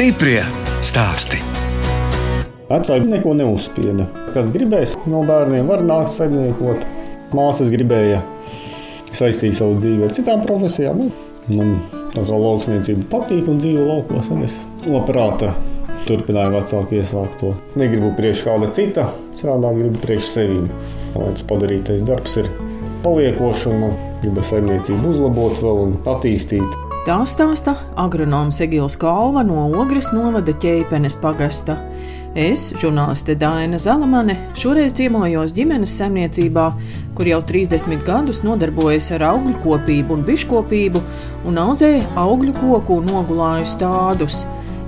Stiprie stāsti. Vecāki neko neuzspieda. Kas gribēs no bērniem, var nākt saimniekot. Māsas gribēja saistīt savu dzīvi ar citām profesijām. Man tā kā lauksniecība patīk un dzīvo laukos. un Es labprāt turpināju vecāku iesākt to. Negribu priekš kāda cita, strādāt, gribu priekš sevi. Lai tas padarītais darbs ir paliekošs un gribas saimniecību uzlabot vēl un attīstīt. Tā stāsta agronoms Egils Kalva no Ogres novada ķēpenes pagasta. Es, žurnāliste Dāna Zalamane, šoreiz ciemojos ģimenes saimniecībā, kur jau 30 gadus nodarbojas ar augļu kopību un biškopību un audzēja augļu koku un nogulāju stādus.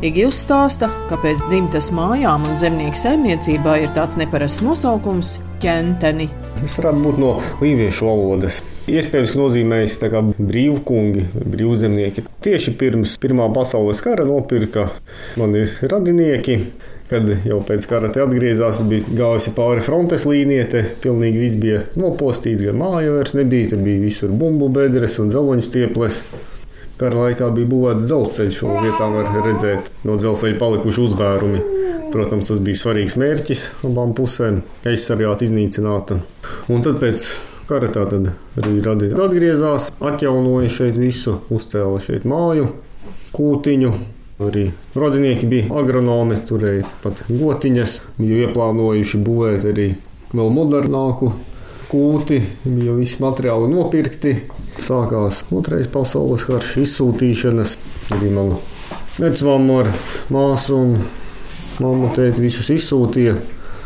Igils stāsta, kāpēc dzimtas mājām un zemnieku saimniecībā ir tāds neparasts nosaukums - ķenteni. Tas varētu būt no līviešu valodas. Iespējams, ka kā brīvkungi, brīvzemnieki. Tieši pirms Pirmā pasaules kara nopirka mani radinieki. Kad jau pēc kara te atgriezās, bija gājusi pāri frontes līnijai, te pilnīgi viss bija nopostīts, gan māja vairs nebija, te bija visur bumbu bedres un dzeloņa stieples. Kara laikā bija būvēts dzelzceļš, šo vietā var redzēt no dzelzceļa palikuši uzbērumi. Protams, tas bija svarīgs mērķis abām pusēm - aizsargāt, iznīcināt. Un tad pēc kara tā tad arī radīja. Atgriezās, atjaunoja šeit visu, uzcēla šeit māju, kūtiņu. Arī radinieki bija agronomi, turēja pat gotiņas, bija ieplānojuši būvēt arī vēl modernāku kūti, bija visi materiāli nopirkti. Sākās otrais pasaules karš, izsūtīšanas. Arī mana vecmāma ar māsu un mammu tēti visus izsūtīja.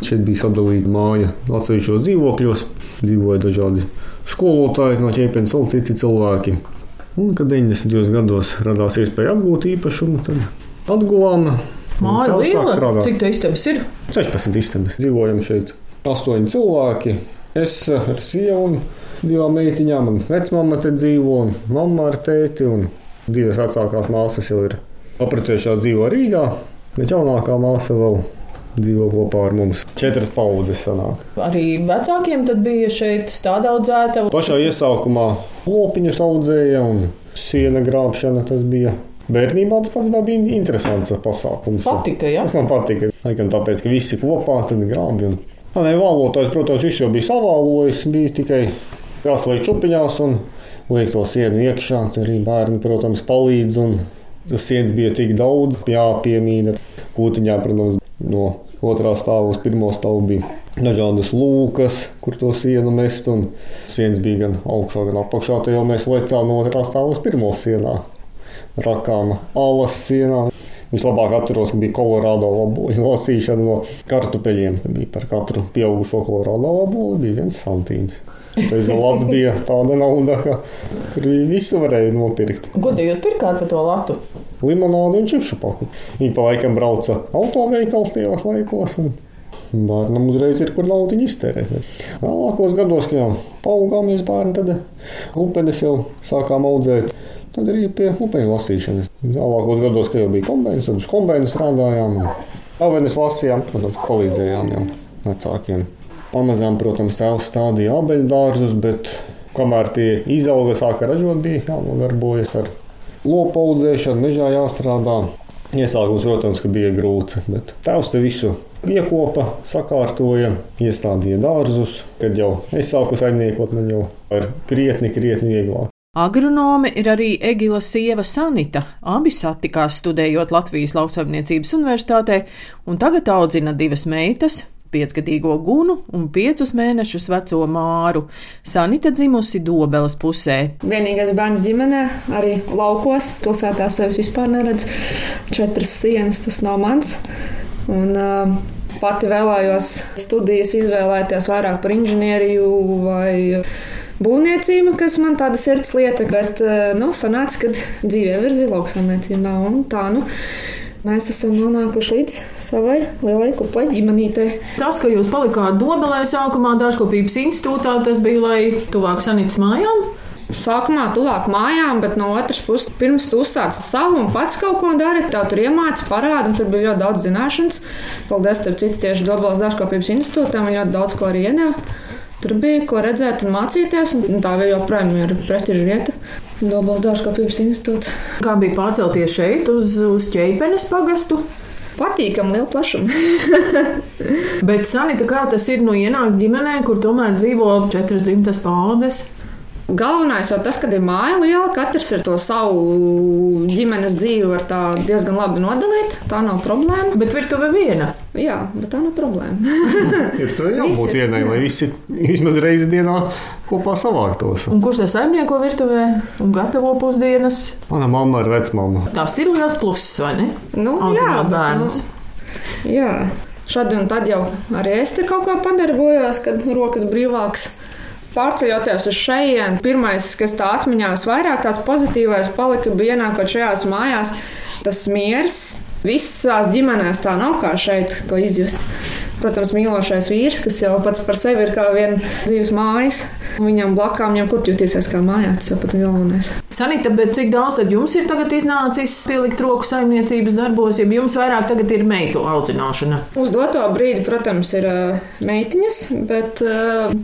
Šeit bija sadalīta māja atsevišķos dzīvokļos, dzīvoja dažādi skolotāji no ķēpienas, vēl citi cilvēki. Un, kad 90. gados radās iespēja apgūt īpašumu, tad atguvām. Sāk liela, cik tā istabas ir? 16 istabas. Dzīvojam šeit astoņi cilvēki. Es ar sievu un divām meitiņām, un vecmāma te dzīvo, un mamma ar tēti, un divas vecākās māsas jau ir apprecējušās dzīvo Rīgā, bet jaunākā māsa vēl dzīvo kopā ar mums. Četras paudzes sanāk. Arī vecākiem bija šeit stāda audzēta. Pašā iesākumā lopiņus audzēja un siena grābšana tas bija. Bērnībā tas pats bija interesants pasākums. Patika, ja? Tas man patika. Laikam tāpēc, ka visi kopā tad grābi. Un... Nē, vālotājs, protams, viss jau bija savālojis. Bija tikai jāsliek čupiņās un liek to sienu iekšā. Tur arī bērni, protams, palīdz. Un tas sienas bija tik daudz, jāpiemīna. Kūtiņā, protams, no otrā stāva uz pirmo stāvu bija dažādas lūkas, kur to sienu mest. Sienas bija gan augšā, gan apakšā. Tad jau mēs lecām no otrā stāva uz pirmo sienā. Rakām alas sienā. Vislabāk atceros, ka bija kolorādo vaboļu lasīšana no kartupeļiem. Ka bija par katru pieaugušo kolorādo vaboli bija viens santīms. Reiz vēl lats bija tāda nauda, ka tur visu varēja nopirkt. Jūs pirkāt par to latu? Limonādi un čipšu. Viņi pa laikam brauca autoveikals tajos laikos. Un... Bērnam uzreiz ir, kur naudu iztērēt. Vēlākos gados, kad jau paaugāmies bērni, tad upenes jau sākām audzēt. Tad arī pie upeņu lasīšanas. Vēlākos gados, kad jau bija kombinācijas, tad uz kombinācijas strādājām. Avenes lasījām, protams, palīdzējām jau vecākiem. Pamazām, protams, tēvs stādīja abeļu dārzus, bet kamēr tie izauga, sāka ražot, bija jānodarbojas ar lopu audzēšanu, mežā jāstrādā. Iesākums, protams, bija grūts, bet tēvs te visu iekopa, sakārtoja, iestādīja dārzus. Kad jau es sāku saimniekot, man jau ar krietni, krietni vieglāk. Agronome ir arī Egila sieva Sanita. Abi satikās studējot Latvijas lauksaimniecības universitātē un tagad audzina divas meitas. Piecgadīgo gunu un piecus mēnešus veco māru. Sanita dzimusi Dobelas pusē. Vienīgais bērns ģimenē, arī laukos. Pilsētā sevis vispār neredz. Četras sienas tas nav mans. Un, uh, pati vēlējos studijas izvēlēties vairāk par inženieriju vai būvniecību, kas man tāda sirds lieta. Bet, uh, nu, sanāca, ka dzīvē virzīja lauksaimniecībā un tā, nu. Mēs esam nonākuši līdz savai lielai kuplai ģimenītei. Tas, ka jūs palikāt Dobelē sākumā dārzkopības institūtā, tas bija, lai tuvāk Sanitas mājām. Sākumā tuvāk mājām, bet no otras puses, pirms tu uzsāc savu un pats kaut ko dari, tev tur iemācīja, parāda, un tur bija ļoti daudz zināšanas. Paldies, starp citu, tieši Dobelas dārzkopības institūtam, viņi ļoti daudz ko arī iedeva. Tur bija ko redzēt un mācīties, un tā vēl joprojām ir prestiža vieta. Dabas dārzkopības institūts. Kā bija pārcelties šeit uz, uz ķēpenes pagastu? Patīkam, liela plašuma. Bet, Sanita, kā tas ir no ienākt ģimenē, kur tomēr dzīvo četras dzimtas paudzes? Galvenais jau tas, ka ir māja liela, katrs ir to savu ģimenes dzīvi var tā diezgan labi nodalīt. Tā nav problēma. Bet virtuve viena. Jā, bet tā nav problēma. Ir tur jābūt vienai, lai visi vismaz reizi dienā kopā savāktos. Un kurš tas saimnieko virtuvē un gatavo pusdienas? Mana mamma ir vecmāma. Tas ir liels pluss, vai ne? Nu, Audzināt bet, bērnus. Nu, jā, šādi un tad jau arī es tur kaut kā padarbojos, kad rokas brīvākas. Pārceļoties uz šejienu, pirmais, kas tā atmiņā vairāk tāds pozitīvais palika, bija ienākot šajās mājās, tas miers. Visās ģimenēs tā nav kā šeit to izjust. Protams, mīlošais vīrs, kas jau pats par sevi ir kā viena dzīves mājas, viņam blakām jau kur jutīsies kā mājās, tas jau pats galvenais. Sanita, bet cik daudz tad jums ir tagad iznācis pielikt roku saimniecības darbos, ja jums vairāk tagad ir meitu audzināšana? Uz doto brīdi, protams, ir meitiņas, bet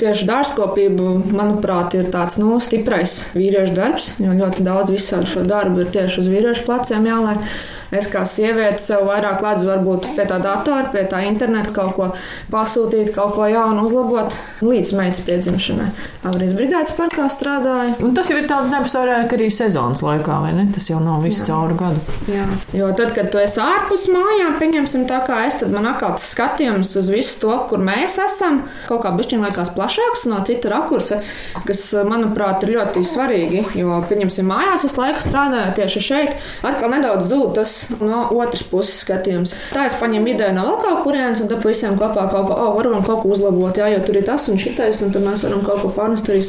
tieši dārzkopība, manuprāt, ir tāds nu, stiprais vīriešu darbs. Jo ļoti daudz visādi šo darbu ir tieši uz vīriešu pleciem jāliek. Es kā sieviete sev vairāk ledzu, varbūt pie tā datora, pie tā interneta kaut ko pasūtīt, kaut ko jaunu uzlabot līdz meitas piedzimšanai. Avrīs brigādes parkā strādāju. Un tas jau ir tāds darbs vairāk arī sezonas laikā, vai ne? Tas jau nav viss cauri gadu. Jā. Jo tad, kad tu esi ārpus mājām, pieņemsim tā kā es, tad man atkal tas skatījums uz visu to, kur mēs esam, kaut kā bišķiņ liekas plašāks no cita rakursa, kas, manuprāt, ir ļoti svarīgi. Jo, pieņemsim, mājās es laiku strādāju tieši šeit, atkal nedaudz zūd tas no otras puses skatījums. Tā es paņemu ideju no vēl kaut kurienes, un tad visiem kopā kaut ko, oh, varam kaut ko uzlabot, jā, jo tur ir tas un šitais, un tad mēs varam kaut ko pārnest arī.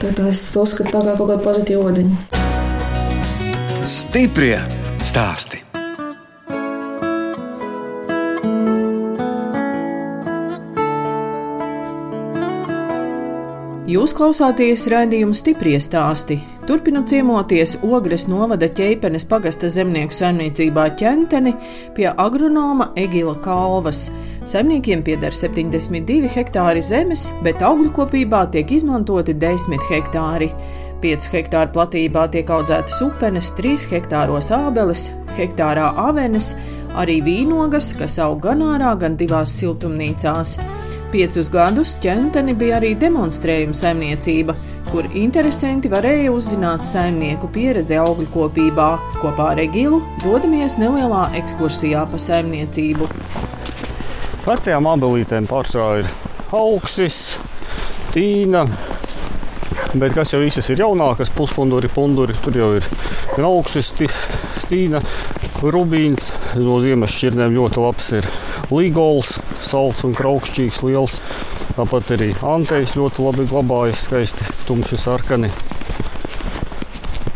Tā, tā es to uzskatu tā kā kaut kādu pozitīvu odziņu. Stiprie stāsti. Jūs klausāties raidījuma stipri stāstī. Turpinot ciemoties Ogres novada ķēpenes pagasta zemnieku saimniecībā ķenteni pie agronoma Egila Kalvas. Saimniekiem pieder 72 hektāri zemes, bet augļu kopībā tiek izmantoti 10 hektāri. 5 hektāru platībā tiek audzētas upenes, 3 hektāros ābeles, hektārā avenes, arī vīnogas, kas aug gan ārā, gan divās siltumnīcās. Piecus gadus ķenteni bija arī demonstrējuma saimniecība, kur interesanti varēja uzzināt saimnieku pieredzi augļu kopībā. Kopā ar Egilu dodamies nelielā ekskursijā pa saimniecību. Vecajām abelītēm pārsvarā ir augsis, tīna. Bet kas jau visas ir jaunākas, puspunduri, punduri, tur jau ir gan augšas, tī- tīna, rubīns. No ziemas šķirnēm ļoti labs ir līgols, salds un kraukšķīgs liels. Tāpat arī antējs ļoti labi glabājas, skaisti tumši sarkani.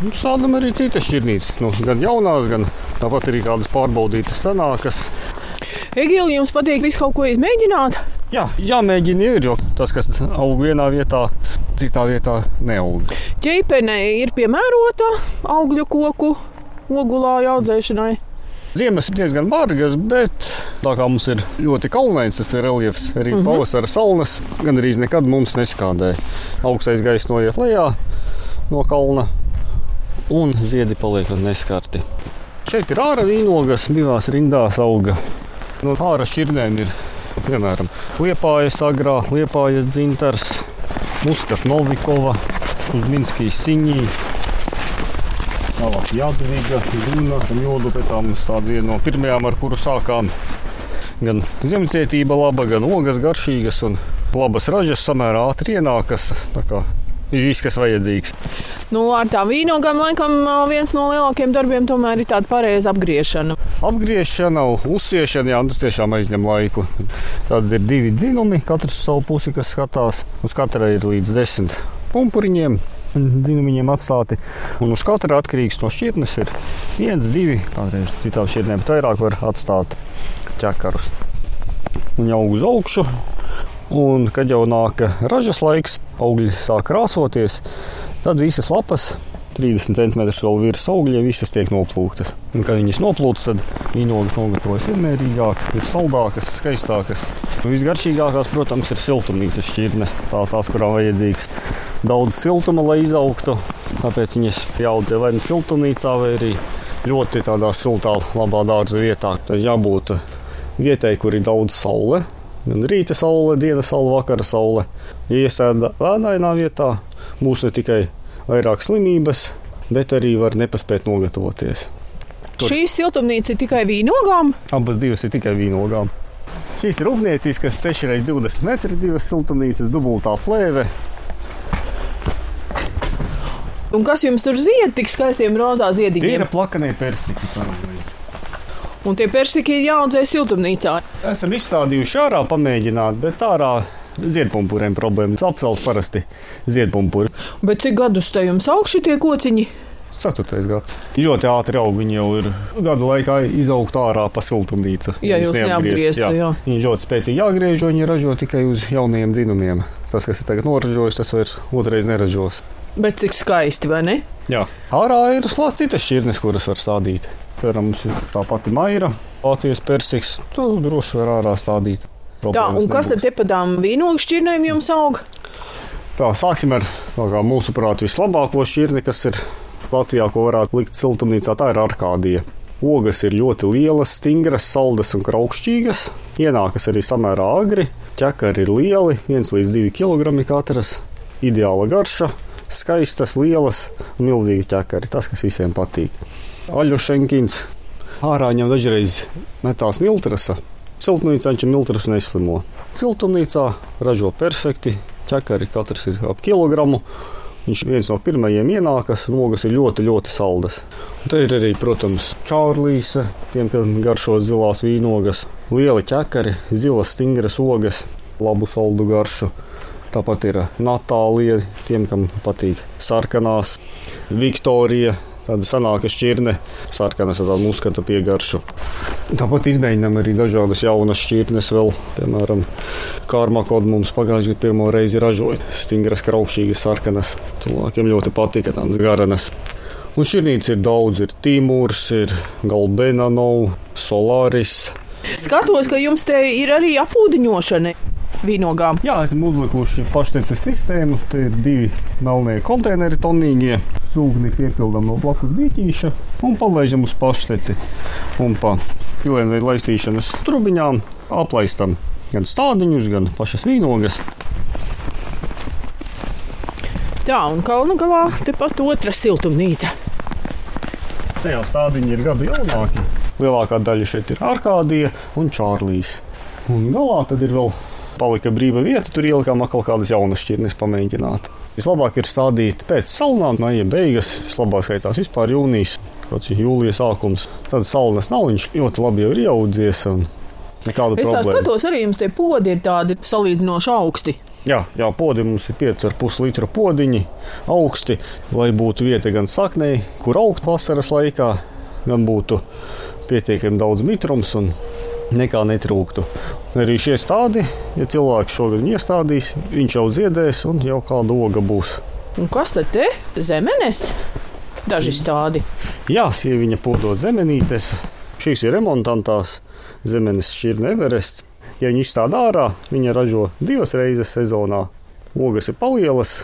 Nu, Sādam arī citas šķirnītes, nu, gan jaunās, gan tāpat arī kādas pārbaudītas senākas. Egili, jums patīk visu kaut ko izmēģināt? Jā, jāmēģina ir, jo tas, kas aug vienā vietā, citā vietā neaug. Ķeipene ir piemērota augļu koku ogulāju audzēšanai. Ziemas ir diezgan bargas, bet tā kā mums ir ļoti kalnains tas reliefs, arī mm -hmm. pavasara salnas, gan arī nekad mums neskādē. Augstais gaiss noiet lejā no kalna, un ziedi paliek neskarti. Šeit ir ārā vīnogas, divās rindās auga. No ārā šķirnēm ir piemēram liepājas agrā, liepājas dzintars, muskat Novikova, Minskijas siņī. Tālāk Jadviga, Zuna, un Jodu pēc tam mums tāda viena no pirmajām, ar kuru sākām. Gan zemesietība laba, gan ogas garšīgas un labas ražas samērā ātri ienākas. Tā ir viss, kas vajadzīgs. Nu, ar tām vīnogām laikam viens no lielākajiem darbiem tomēr ir tāda pareiza apgriešana. Apgriešana, uzsiešana, jā, tas tiešām aizņem laiku. Tad ir divi dzinumi, katrs savu pusi, kas skatās. Uz katra ir līdz desmit pumpuriņiem. Dzinumiņiem atstāti. Un uz katra atkarīgs no šķirnes ir viens, divi, kādreiz citām šķirnēm pat vairāk var atstāt ķekarus. Un jau uz augšu. Un, kad jau nāk ražas laiks, augļi sāk krāsoties, tad visas lapas 30 cm vēl virs augļiem, visas tiek noplūktas. Un, kad viņas noplūks, tad vīnogas nogatavojas vienmērīgāk, ir saldākas, skaistākas. Visgaršīgākās, protams, ir siltumnīcas šķirne. Tā tās, kurām vajadzīgs daudz siltuma, lai izaugtu. Tāpēc viņas jāaudzē vai nu siltumnīcā, vai arī ļoti tādā siltā, labā dārza vietā. Tad jābūt vietai, kur ir daudz saule. Gan rīta saule, dienas saule, vakara saule. Ja iesēda vēdainā vietā, būs ne tikai vairāk slimības, bet arī var nepaspēt nogatavoties. Tur. Šī siltumnīca ir tikai vīnogām? Abas divas ir tikai vīnogām. Šīs ir rūpnieciskas, 6x20 metri, divas siltumnīcas, dubultā plēve. Un kas jums tur zied tik skaistiem rozā ziediņiem? Tie ir plakanie persiki. Un tie persiki ir jāaudzē siltumnīcā. Esam izstādījuši ārā, pamēģināt, bet ārā ziedpumpuriem problēmas. Apsals parasti ziedpumpuri. Bet cik gadus te jums aug šitie kociņi? Ceturtais gads. Ļoti ātri aug. Viņi jau ir gadu laikā izaugt ārā pa siltumnīcu. Jā, jūs neapgrieztu. Jā. jā. Viņi ļoti spēcīgi jāgriež, jo viņi ražo tikai uz jauniem dzinumiem. Tas, kas ir tagad noražojis, tas vairs otrreiz neražos. Bet cik skaisti, vai ne? Jā. Ārā ir citas šķirnes, kuras var stādīt. Piemēram, tā pati maira, Latvijas persiks. To droši var ārā stādīt. Tā, un kas tad te pa tām vīnogu šķirnēm jums aug? Tā, sāksim ar mūsuprāt vislabāko šķirni, kas ir Latvijā, ko varētu likt siltumnīcā. Tā ir arkādija. Ogas ir ļoti lielas, stingras, saldas un kraukšķīgas. Ienākas arī samērā agri. Ķekari ir lieli, 1 līdz 2 kg katras. Ideāla garša, skaistas, lielas un milzīgi ķekari. Tas, kas visiem patīk. Aļušenkins. Ārā viņam dažreiz metās miltrasa, Siltumnīcā viņš ir miltrs neslimo. Siltumnīcā ražo perfekti, ķekari katrs ir ap kilogramu. Viņš viens no pirmajiem ienākas, un ogas ir ļoti, ļoti saldas. Un te ir arī, protams, čārlīse, tiem, kam garšo zilās vīnogas, lieli ķekari, zilas, stingras ogas, labu saldu garšu. Tāpat ir Natālija, tiem, kam patīk sarkanās, Viktorija, tāda senāka šķirne, sarkanas ar tādu muskata piegaršu. Tāpat izmēģinām arī dažādas jaunas šķirnes, vēl, piemēram, kārmakodu mums pagājušajā gadā pirmo reizi ražoja. Stingras, kraukšķīgas, sarkanas. Cilvēkiem ļoti patika tādas garanas. Un šķirnītes ir daudz, ir Timūrs, ir Galbenanovs, Solaris. Skatos, ka jums te ir arī apūdeņošana vīnogām. Jā, esam uzlikuši pašteces sistēmu. Te ir divi melnie konteineri tonīgie. Sūkni piepildām no blakus dīķīša un palaižam uz pašteci. Un pa pilienveidu laistīšanas trubiņām aplaistam gan stādiņus, gan pašas vīnogas. Tā, un kalnu galā tepat otra siltumnīca. Tajā stādiņi ir gadu jaunāki. Lielākā daļa šeit ir Arkādija un Čārlīs. Un galā tad ir vēl palika brīva vieta, tur ielikām atkal kādas jaunas šķirnes pamēģināt. Vislabāk ir stādīt pēc salnām, maija beigas, vislabāk skaitās vispār jūnijas, kāds jūlijas sākums. Tad salnas nav, viņš ļoti labi jau ir ieaudzies. Nekādu es problēmu. Es skatos, arī jums tie podi ir tādi salīdzinoši augsti. Jā, jā podi mums ir 5,5 litru podiņi, augsti, lai būtu vieta gan saknei, kur augt vasaras laikā, gan būtu pietiekami daudz mitrums un nekā netrūktu. Arī šie stādi, ja cilvēks šogad iestādīs, viņš jau ziedēs un jau kāda oga būs. Un kas tad te? Zemenes? Daži stādi. Jā, sieviņa podot zemenītes. Šīs ir remontantās zemenes šķirne Everests. Ja viņi izstāda ārā, viņa ražo divas reizes sezonā. Ogas ir palielas,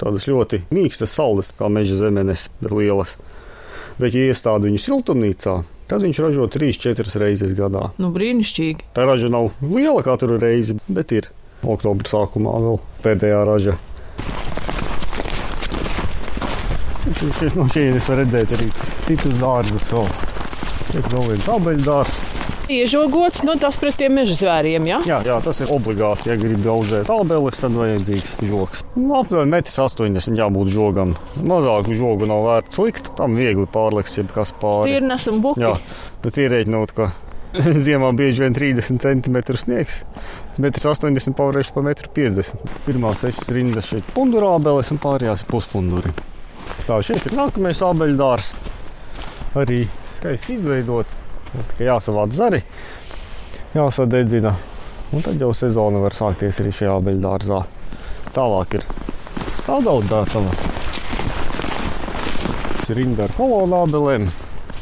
tādas ļoti mīkstas, saldas, kā meža zemenes, bet lielas. Bet, ja iestāda viņu siltumnīcā, Tad viņš ražo 3-4 reizes gadā. Nu, brīnišķīgi. Tā raža nav liela katru reizi, bet ir oktobra sākumā vēl pēdējā raža. No šejienes var redzēt arī citus dārzus. Šeit vēl viens abeļdārs. Iežogots, nu tas pret tiem meža zvēriem, ja? jā? Jā, tas ir obligāti. Ja gribi audzēt abeles, tad vajadzīgs žoks. Nu, aptuveni 1,80 m jābūt žogam. Mazāku žogu nav vērts likt, tam viegli pārliks jebkas pāri. Stirnas un buki. Jā, bet ierēķinot, ka ziemā bieži vien 30 cm sniegs. 1,80 m pārējais pa 1,50 m. Pirmā sešas rindas šeit pundurābeles un pārējās ir puspunduri. Tā šeit ir nākamais abeļdārs. Arī skaisti izveidots. Tikai jāsavāc zari, jāsadedzina. Un tad jau sezona var sākties arī šajā beļdārzā. Tālāk ir daudz dārza. rinda ar kolonu ābelēm.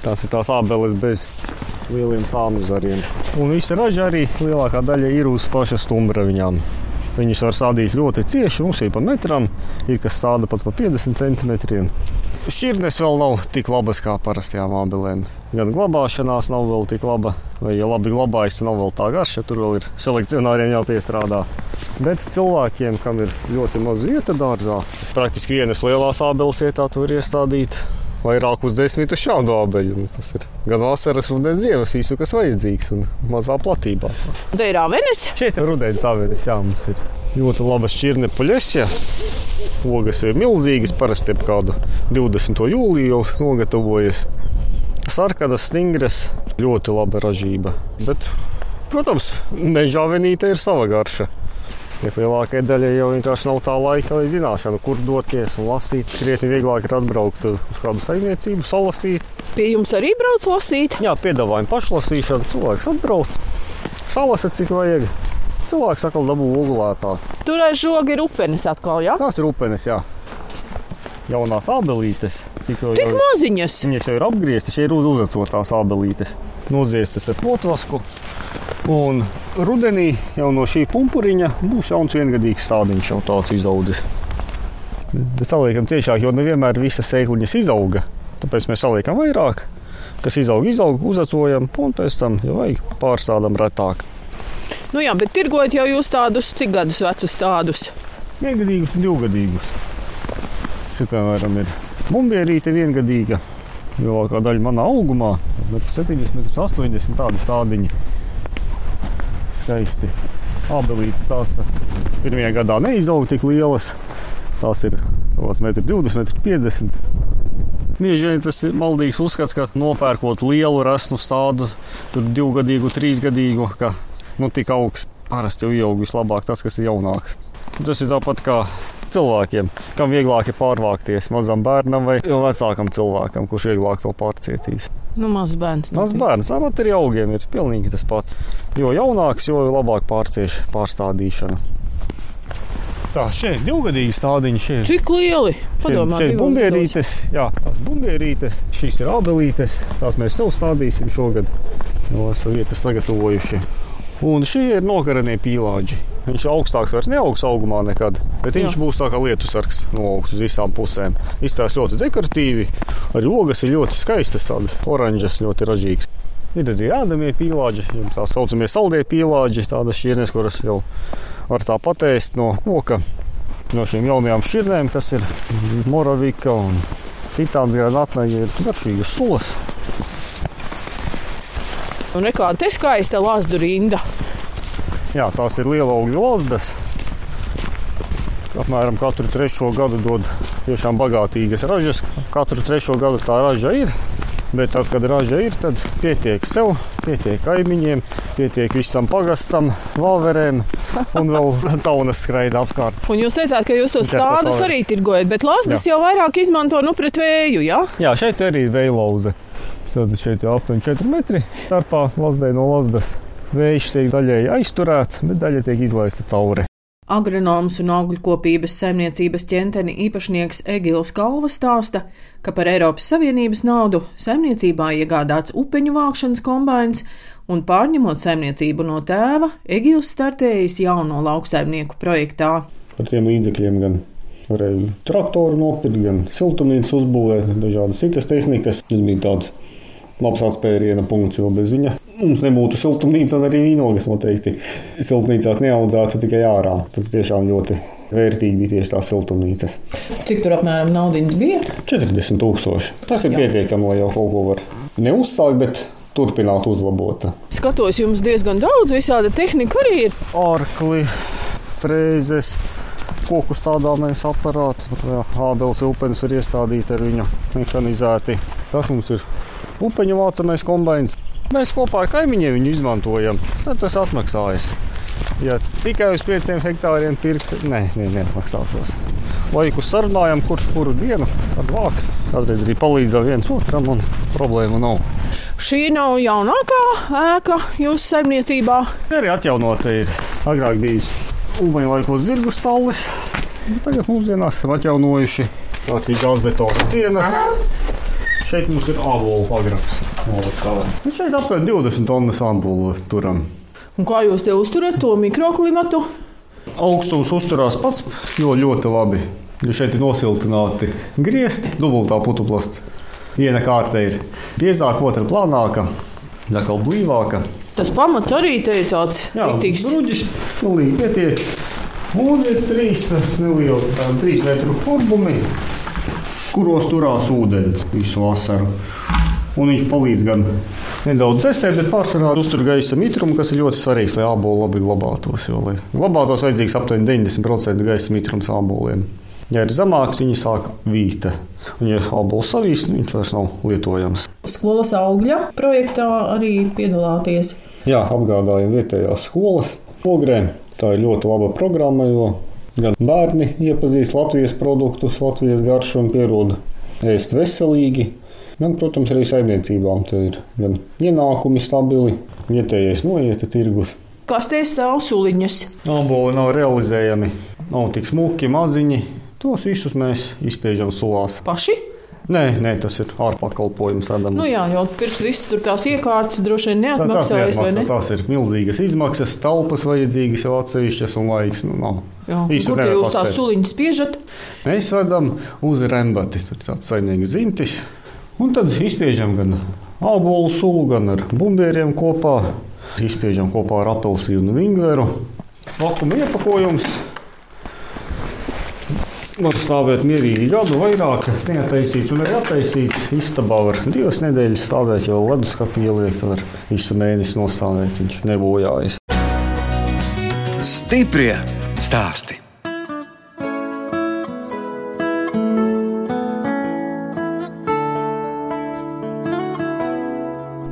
Tās ir tās ābeles bez lieliem sānu zariem. Un visa raža arī lielākā daļa ir uz paša stumbra viņām. Viņas var stādīt ļoti cieši, mums ir pa metram, ir kas stāda pat pa 50 centimetriem. Šķirnes vēl nav tik labas kā parastajām ābelēm. Gan glabāšanās nav vēl tik laba, vai ja labi glabājas, nav vēl tā garša, tur vēl ir selekcionāriem jāpiestrādā. Bet cilvēkiem, kam ir ļoti maz vieta dārzā, praktiski vienas lielās ābeles vietā tur iestādīt vairākus desmitus šādu abeļu. Nu, tas ir gan vasaras, gan ziemas, visu, kas vajadzīgs un mazā platībā. Te ir avenes. Šeit ir rudenī avenes, jā, mums ir ļoti laba šķirne puļesja. Ogas ir milzīgas, parasti ap kādu 20. jūliju jau nogatavojas. Sarkanas, stingras, ļoti laba ražība. Bet, protams, meža avenīte ir sava garša. Ja lielākajai daļai jau vienkārši nav tā laika vai zināšana, kur doties un lasīt. Krietni vieglāk ir atbraukt uz kādu saimniecību, salasīt. Pie jums arī brauc lasīt? Jā, piedāvājam pašlasīšanu. Cilvēks atbrauc, salasa cik vajag. Cilvēks atkal dabū ogulētā. Tur aiz žoga ir upenes atkal, jā? Tās ir upenes, jā. Jaunās abelītes. Tikko Tik maziņas. Viņas jau ir apgrieztas, šeit ir uzvecotās abelītes. Noziestas ar potvasku. Un rudenī jau no šī pumpuriņa būs jauns viengadīgs stādiņš, jau tāds izaudzis. Bet saliekam ciešāk, jo nevienmēr visas sēkliņas izauga. Tāpēc mēs saliekam vairāk, kas izaug, izaug, uzacojam, un pēc tam jau vajag pārstādām retāk. Nu jā, bet tirgojat jau jūs tādus, cik gadus vecus tādus? Viengadīgus, divgadīgus. Šī, piemēram, ir bumbierīte viengadīga. Lielākā daļa manā augumā - 70, 80 tādi stādiņi skaisti. Abelītes tās pirmajā gadā neizauga tik lielas. Tās ir kaut kāds 1,20 m, 50 m. Bieži vien tas ir maldīgs uzskats, ka nopērkot lielu rasnu stādu, tur divgadīgu, trīsgadīgu, ka nu, tik augsts parasti jau ieaug vislabāk tas, kas ir jaunāks. Tas ir tāpat kā cilvēkiem, kam vieglāk ir pārvākties mazam bērnam vai vecākam cilvēkam, kurš vieglāk to pārcietīs. Nu, mazs bērns. Mazs bērns, tāpat arī augiem ir pilnīgi tas pats. Jo jaunāks, jo labāk pārcieš pārstādīšana. Tā, šeit ir divgadīgi stādiņi. Šeit. Cik lieli? Padomā, šeit ir bumbierītes. Jā, tās bumbierītes. Šīs ir abelītes. Tās mēs sev stādīsim šogad. No esam vietas sagatavojuši. Un šie ir nokaranie pīlāģi. Viņš augstāks vairs neaugs augumā nekad, bet viņš Jā. būs tā kā lietu sargs no augšas uz visām pusēm. Izstāsta ļoti dekoratīvi, arī ogas ir ļoti skaistas, tādas oranžas, ļoti ražīgas. Ir arī ēdamie pīlāģi, tā saucamie saldie pīlāģi, tādas šķirnes, kuras jau var tā patēst no koka. No šīm jaunajām šķirnēm, kas ir moravika un titāns granātnē, ir garšīgas sulas. Un nekāda te skaista lazdu rinda. Jā, tās ir liela augļu lazdas. Apmēram katru trešo gadu dod tiešām bagātīgas ražas. Katru trešo gadu tā raža ir. Bet tad, kad raža ir, tad pietiek sev, pietiek kaimiņiem, pietiek visam pagastam, valverēm un vēl taunas skraida apkārt. Un jūs teicāt, ka jūs tos stādus arī tirgojat, bet lasdas jau vairāk izmanto nu pret vēju, jā? Jā, šeit arī vēja lauze. Tad šeit jau aptuveni 4 metri starpā lazdē no lazdas. Vējš tiek daļēji aizturēts, bet daļa tiek izlaista cauri. Agronoms un augļkopības saimniecības ķenteni īpašnieks Egils Kalva stāsta, ka par Eiropas Savienības naudu saimniecībā iegādāts upeņu vākšanas kombains, un pārņemot saimniecību no tēva, Egils startējis jauno lauksaimnieku projektā. Ar tiem līdzekļiem gan varēja traktoru nopirkt, gan siltumnīcu uzbūvēt, dažādas citas tehnikas. Tas bija tāds labs atspēriena punkts, jo bez viņa mums nebūtu siltumnīca un arī vīnogas noteikti. Siltumnīcās neaudzētu tikai ārā. Tas tiešām ļoti vērtīgi bija tieši tās siltumnīcas. Cik tur apmēram naudas bija? 40 tūkstoši. Tas ir Jā. pietiekami, lai jau kaut ko var neuzsākt, bet turpināt uzlabot. Skatos, jums diezgan daudz visāda tehnika arī ir. Arkli, frēzes. Koku stādāmais aparāts, Ābeles upenis var iestādīt ar viņu mehanizēti. Tas mums ir upeņu vācamais kombains. Mēs kopā ar kaimiņiem viņu izmantojam. Tad tas atmaksājas. Ja tikai uz pieciem hektāriem pirkt, nē, nē, neatmaksātos. Laiku sarunājam, kurš kuru dienu tad vāks. Kādreiz arī palīdzam viens otram un problēmu nav. Šī nav jaunākā ēka jūsu saimniecībā. Arī atjaunota ir. Agrāk bijis ūdeņa laikos zirgu stallis. Tagad mūsdienās esam atjaunojuši Tātad gāzbetona sienas. Šeit mums ir ābolu pagrabs. Nu, šeit apmēram 20 tonnas ābolu turam. Un kā jūs te uzturat to mikroklimatu? Augstums uzturās pats jo ļoti labi. Jo šeit ir nosiltināti griezti, dubultā putuplasta. Viena kārta ir biezāka, otra plānāka, tā blīvāka. Tas pamats arī te ir tāds rītīgs. Bruģis, nu, līdz pietiek. Un ir trīs nelieli, tādi trīs metru kurbumi, kuros turās ūdens visu vasaru. Un viņš palīdz gan nedaudz dzēsēt, bet pārsvarā uztur gaisa mitrumu, kas ir ļoti svarīgs, lai ābolu labi glabātos. Jo, lai glabātos, vajadzīgs aptuveni 90% gaisa mitrums āboliem. Ja ir zemāks, viņi sāk vīt. Un, ja ābols savīs, viņš vairs nav lietojams. Skolas augļa projektā arī piedalāties. Jā, apgādājam vietējās skolas ogrēm. Tā ir ļoti laba programma, jo gan bērni iepazīst Latvijas produktus, Latvijas garšu un pierodu ēst veselīgi. Gan, protams, arī saimniecībām te ir gan ienākumi stabili, vietējais noieta tirgus. Kas tie stāv suliņas? Aboli nav realizējami, nav tik smuki, maziņi. Tos visus mēs izspiežam sulās. Paši? Nē, nē, tas ir ārpakalpojums. Tādam. Nu jā, jau pirms visas tur tās iekārtas droši vien neatmaksājas. Tā, ne? Tās ir milzīgas izmaksas, telpas vajadzīgas jau atsevišķas un laiks. Nu, nav. Jā, kur jūs tās suliņas spiežat? Mēs vedam uz rembati, tur ir tāds saimnieks zintis. Un tad izspiežam gan ābolu sulu, gan ar bumbieriem kopā. Izspiežam kopā ar apelsīnu un ingveru. Vakuma iepakojums Var stāvēt mierīgi gadu, vairāk neataisīts un arī attaisīts. Istabā var divas nedēļas stāvēt, jau leduskapī ieliekt, var visu mēnesi nostāvēt. Viņš nebojājas. Stiprie stāsti!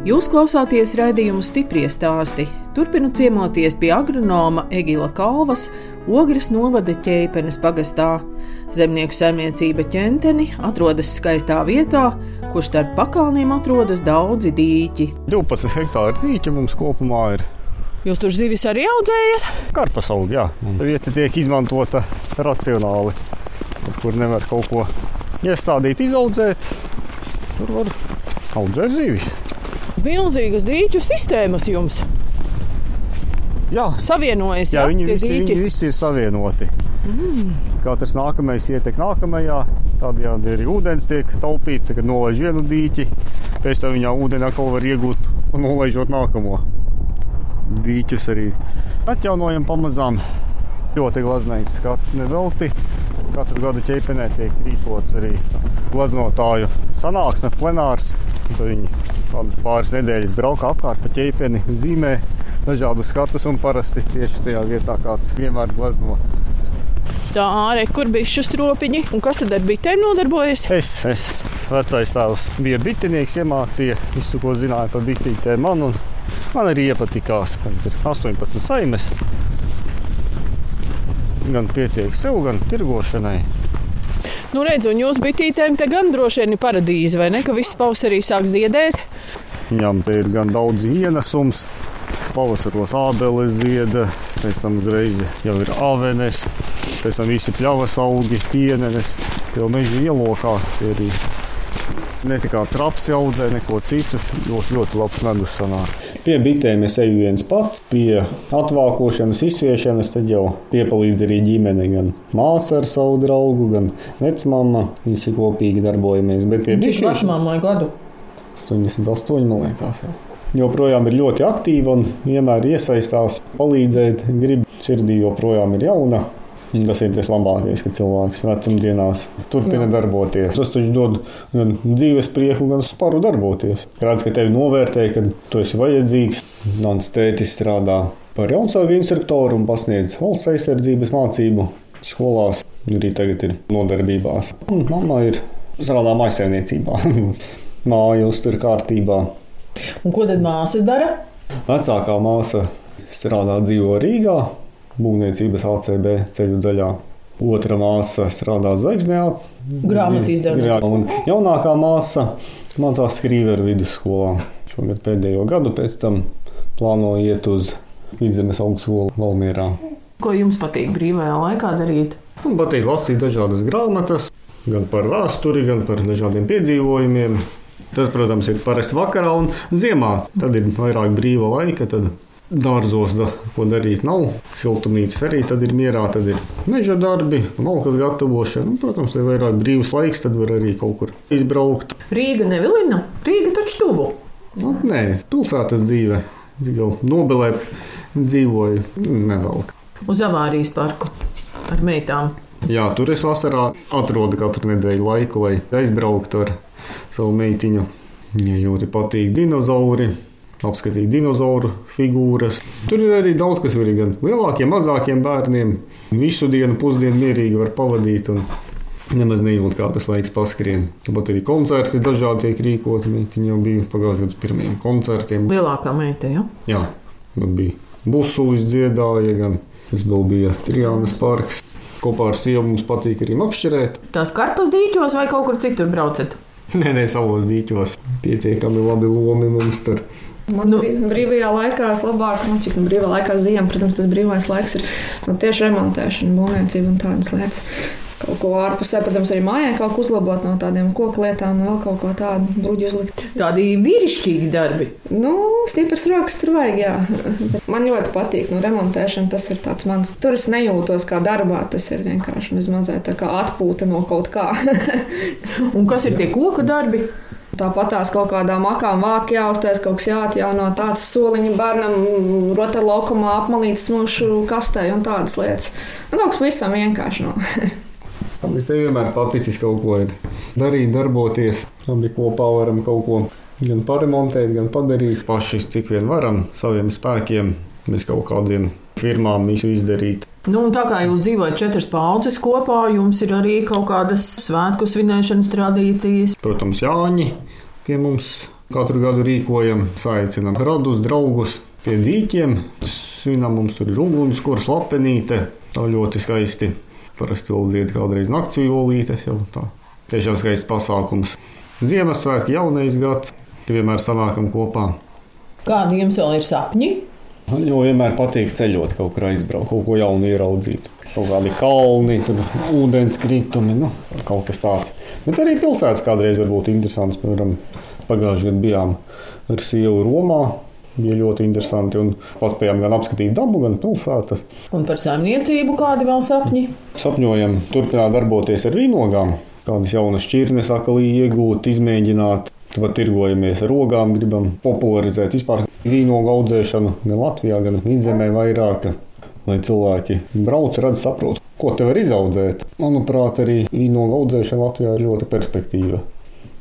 Jūs klausāties raidījumu stipri stāstī. Turpinu ciemoties pie agronoma Egila Kalvas, Ogres novada ķēpenes pagastā. Zemnieku saimniecība ķenteni atrodas skaistā vietā, kur starp pakalniem atrodas daudzi dīķi. 12 hektāri dīķi mums kopumā ir. Jūs tur zivis arī audzējat? Karpas auga, jā. Tā vieta tiek izmantota racionāli. Kur nevar kaut ko iestādīt, izaudzēt, tur var audzēt zivis milzīgas dīķu sistēmas jums. Jā, savienojas. Jā, jā viņi, visi, viņi visi ir savienoti. Mm. Katrs nākamais ietek nākamajā. Tādējādi arī ūdens tiek taupīts, kad nolaiž vienu dīķi. Pēc tam viņā ūdeni atkal var iegūt un nolaižot nākamo. Dīķus arī atjaunojam pamazām. Ļoti glaznais skats nevelti. Katru gadu ķēpenē tiek rīkots arī glaznotāju sanāksme, plenārs. Tad viņi kādas pāris nedēļas brauka apkārt pa ķēpeni, zīmē dažādus skatus un parasti tieši tajā vietā, kāds vienmēr glazno. Tā ārē, kur bija šis stropiņi, un kas tad ar bitēm nodarbojas? Es, es vecais tēvs bija bitinieks, iemācīja visu, ko zināja par bitītēm man, un man arī iepatikās. Tad ir 18 saimes. Gan pietiek sev, gan tirgošanai. Nu, redz, un jūs bitītēm te gan droši vien ir paradīze, vai ne? Ka viss pavasarī sāk ziedēt. Viņam te ir gan daudz ienesums. Pavasaros ābeles zieda, pēc tam uzreiz jau ir avenes, pēc tam visi pļavas augi, pienenes, jau meža ielokā arī ne tikai traps audzē, neko citu, ļoti, ļoti labs medus sanāk. Pie bitēm es eju viens pats, pie atvākošanas, izsviešanas, tad jau piepalīdz arī ģimene, gan māsa ar savu draugu, gan vecmāma. Visi kopīgi darbojamies. Bet pie Cik vecmāmai gadu? 88, man liekas. Joprojām ir ļoti aktīva un vienmēr iesaistās, palīdzēt, grib sirdī joprojām ir jauna. Tas ir tas labākais, ka cilvēks vecumdienās turpina Jā. darboties. Tas taču dod gan dzīves prieku, gan sparu darboties. Redz, ka tevi novērtē, ka tu esi vajadzīgs. Mans tētis strādā par jaunsāgu instruktoru un pasniedz valsts aizsardzības mācību skolās. Arī tagad ir nodarbībās. Un mamma ir strādā maisaimniecībā. Māja uztur kārtībā. Un ko tad māsa dara? Vecākā māsa strādā dzīvo Rīgā būvniecības ACB ceļu daļā. Otra māsa strādā zvaigznē, grāmatā izdevuma. Un jaunākā māsa mācās skrīveru vidusskolā. Šogad pēdējo gadu pēc tam plāno iet uz vidzemes augstskolu Valmierā. Ko jums patīk brīvajā laikā darīt? Man patīk lasīt dažādas grāmatas, gan par vēsturi, gan par dažādiem piedzīvojumiem. Tas, protams, ir parasti vakarā un ziemā. Tad ir vairāk brīva laika. Tad dārzos, da, ko darīt, nav. Siltumnīcas arī tad ir mierā, tad ir meža darbi, malkas gatavošana. Un, protams, ja vairāk brīvs laiks, tad var arī kaut kur izbraukt. Rīga nevilina, Rīga taču tuvu. Nu, nē, pilsētas dzīve. Jau Nobelē dzīvoju, nevelk. Uz avārijas parku ar meitām. Jā, tur es vasarā atrodu katru nedēļu laiku, lai aizbrauktu ar savu meitiņu. Viņai ļoti patīk dinozauri, apskatīt dinozauru figūras. Tur ir arī daudz kas arī gan lielākiem, mazākiem bērniem. Visu dienu, pusdienu mierīgi var pavadīt. Nemaz nejūt, kā tas laiks paskrien. Tāpat arī koncerti dažādi tiek rīkoti. Viņa jau bija pagājušajā gadā pirmajiem koncertiem. Lielākā meita, ja? Jā, man bija busulis dziedāja, gan tas vēl bija Trijānas parks. Kopā ar sievu mums patīk arī makšķerēt. Tās karpas dīķos vai kaut kur citur braucat? Nē, nē, savos dīķos. Pietiekami labi lomi mums tur. Man nu, brīvajā laikā labāk, nu, cik nu brīvā laikā ziemā, protams, tas brīvais laiks ir nu, tieši remontēšana, būvniecība un tādas lietas kaut ko ārpusē, protams, arī mājā kaut ko uzlabot no tādiem koku lietām, vēl kaut ko tādu bruģi uzlikt. Tādi vīrišķīgi darbi. Nu, stiprs rokas tur vajag, jā. Bet man ļoti patīk, nu, remontēšana tas ir tāds mans, tur es nejūtos kā darbā, tas ir vienkārši mazliet tā kā atpūta no kaut kā. Un kas ir tie koku darbi? Tāpat tās kaut kādām akām vāki jāuztais, kaut kas jāatjauno tāds soliņš bērnam, rotaļlaukumā apmalīts smūšu kastē un tādas lietas. Nu, kaut kas pavisam vienkārši no. Bet tev vienmēr paticis kaut ko darīt, darboties. Abi kopā varam kaut ko gan paremontēt, gan padarīt paši, cik vien varam, saviem spēkiem. Mēs kaut kādiem firmām visu izdarīt. Nu, tā kā jūs dzīvojat četras paudzes kopā, jums ir arī kaut kādas svētku svinēšanas tradīcijas. Protams, Jāņi pie mums katru gadu rīkojam, saicinām radus, draugus pie dīķiem. Svinam mums tur ir uguns, kur slapenīte. Tā ļoti skaisti. Parasti vēl dzied kādreiz nakts violītes. Tiešām skaists pasākums. Ziemassvētki, jaunais gads, vienmēr sanākam kopā. Kādi jums vēl ir sapņi? Man jau vienmēr patīk ceļot, kaut kur aizbraukt, kaut ko jaunu ieraudzīt. Kaut kādi kalni, tad ūdens kritumi, nu, kaut kas tāds. Bet arī pilsētas kādreiz var būt interesants. Piemēram, pagājušajā gadā bijām ar sievu Romā. Bija ļoti interesanti un paspējām gan apskatīt dabu, gan pilsētas. Un par saimniecību kādi vēl sapņi? Sapņojam turpināt darboties ar vīnogām, kādas jaunas šķirnes akalī iegūt, izmēģināt. Tad tirgojamies ar ogām, gribam popularizēt vispār vīnogu audzēšanu gan Latvijā, gan vidzemē vairāk. Lai cilvēki brauc, redz, saprot, ko te var izaudzēt. Manuprāt, arī vīnogu audzēšana Latvijā ir ļoti perspektīva.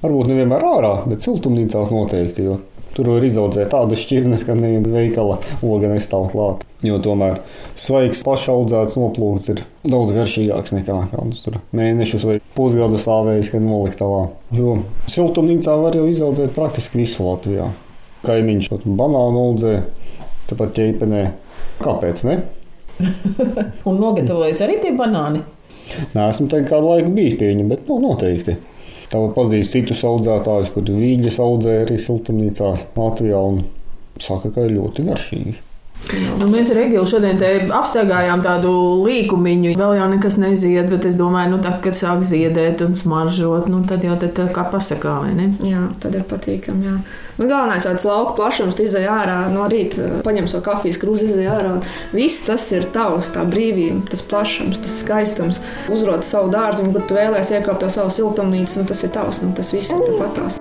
Varbūt nevienmēr ārā, bet siltumnīcās noteikti. Jo Tur var izaudzēt tādas šķirnes, ka neviena veikala oga nestāv klāt. Jo tomēr svaigs, pašaudzēts noplūks ir daudz garšīgāks nekā kādus tur mēnešus vai pusgadu stāvējis, kad noliktavā. Jo siltumnīcā var jau izaudzēt praktiski visu Latvijā. Kaimiņš pat banānu audzē, tāpat ķeipenē. Kāpēc ne? Un nogatavojas arī tie banāni? Nē, esmu te kādu laiku bijis pie viņa, bet nu, noteikti. Tā pazīst citus audzētājus, kur vīģes audzē arī siltumnīcās Latvijā un saka, ka ir ļoti garšīgi. Nu, mēs ar Egilu šodien apsteigājām tādu līkumiņu. Vēl jau nekas nezied, bet es domāju, nu, tad, kad sāk ziedēt un smaržot, nu, tad jau tā kā pasakā, vai ne? Jā, tad ir patīkami. Jā. Nu, galvenais jau tas lauka plašums, izai ārā no rīta, paņem savu kafijas krūzi, izai ārā. Viss tas ir tavs, tā brīvība, tas plašums, tas skaistums. Uzrot savu dārziņu, kur tu vēlēsies iekāpt to savu siltumnīcu, un tas ir tavs, un tas viss ir tāpatās.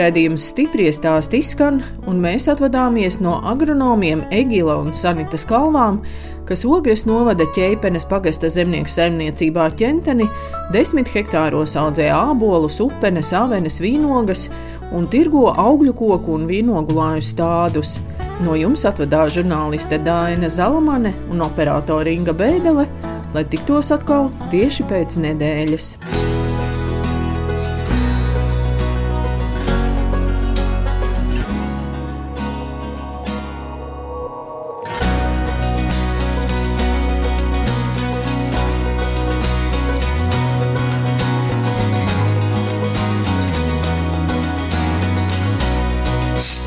Redzījums stipri stāst izskan, un mēs atvadāmies no agronomiem Egila un Sanitas kalvām, kas Ogres novada ķēpenes pagasta zemnieku saimniecībā ķenteni, desmit hektāros audzē ābolus, upenes, avenes, vīnogas un tirgo augļu koku un vīnogu lāju stādus. No jums atvadās žurnāliste Dāna Zalamane un operātore Inga Bēdelē, lai tiktos atkal tieši pēc nedēļas.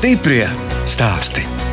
Stiprie stāsti.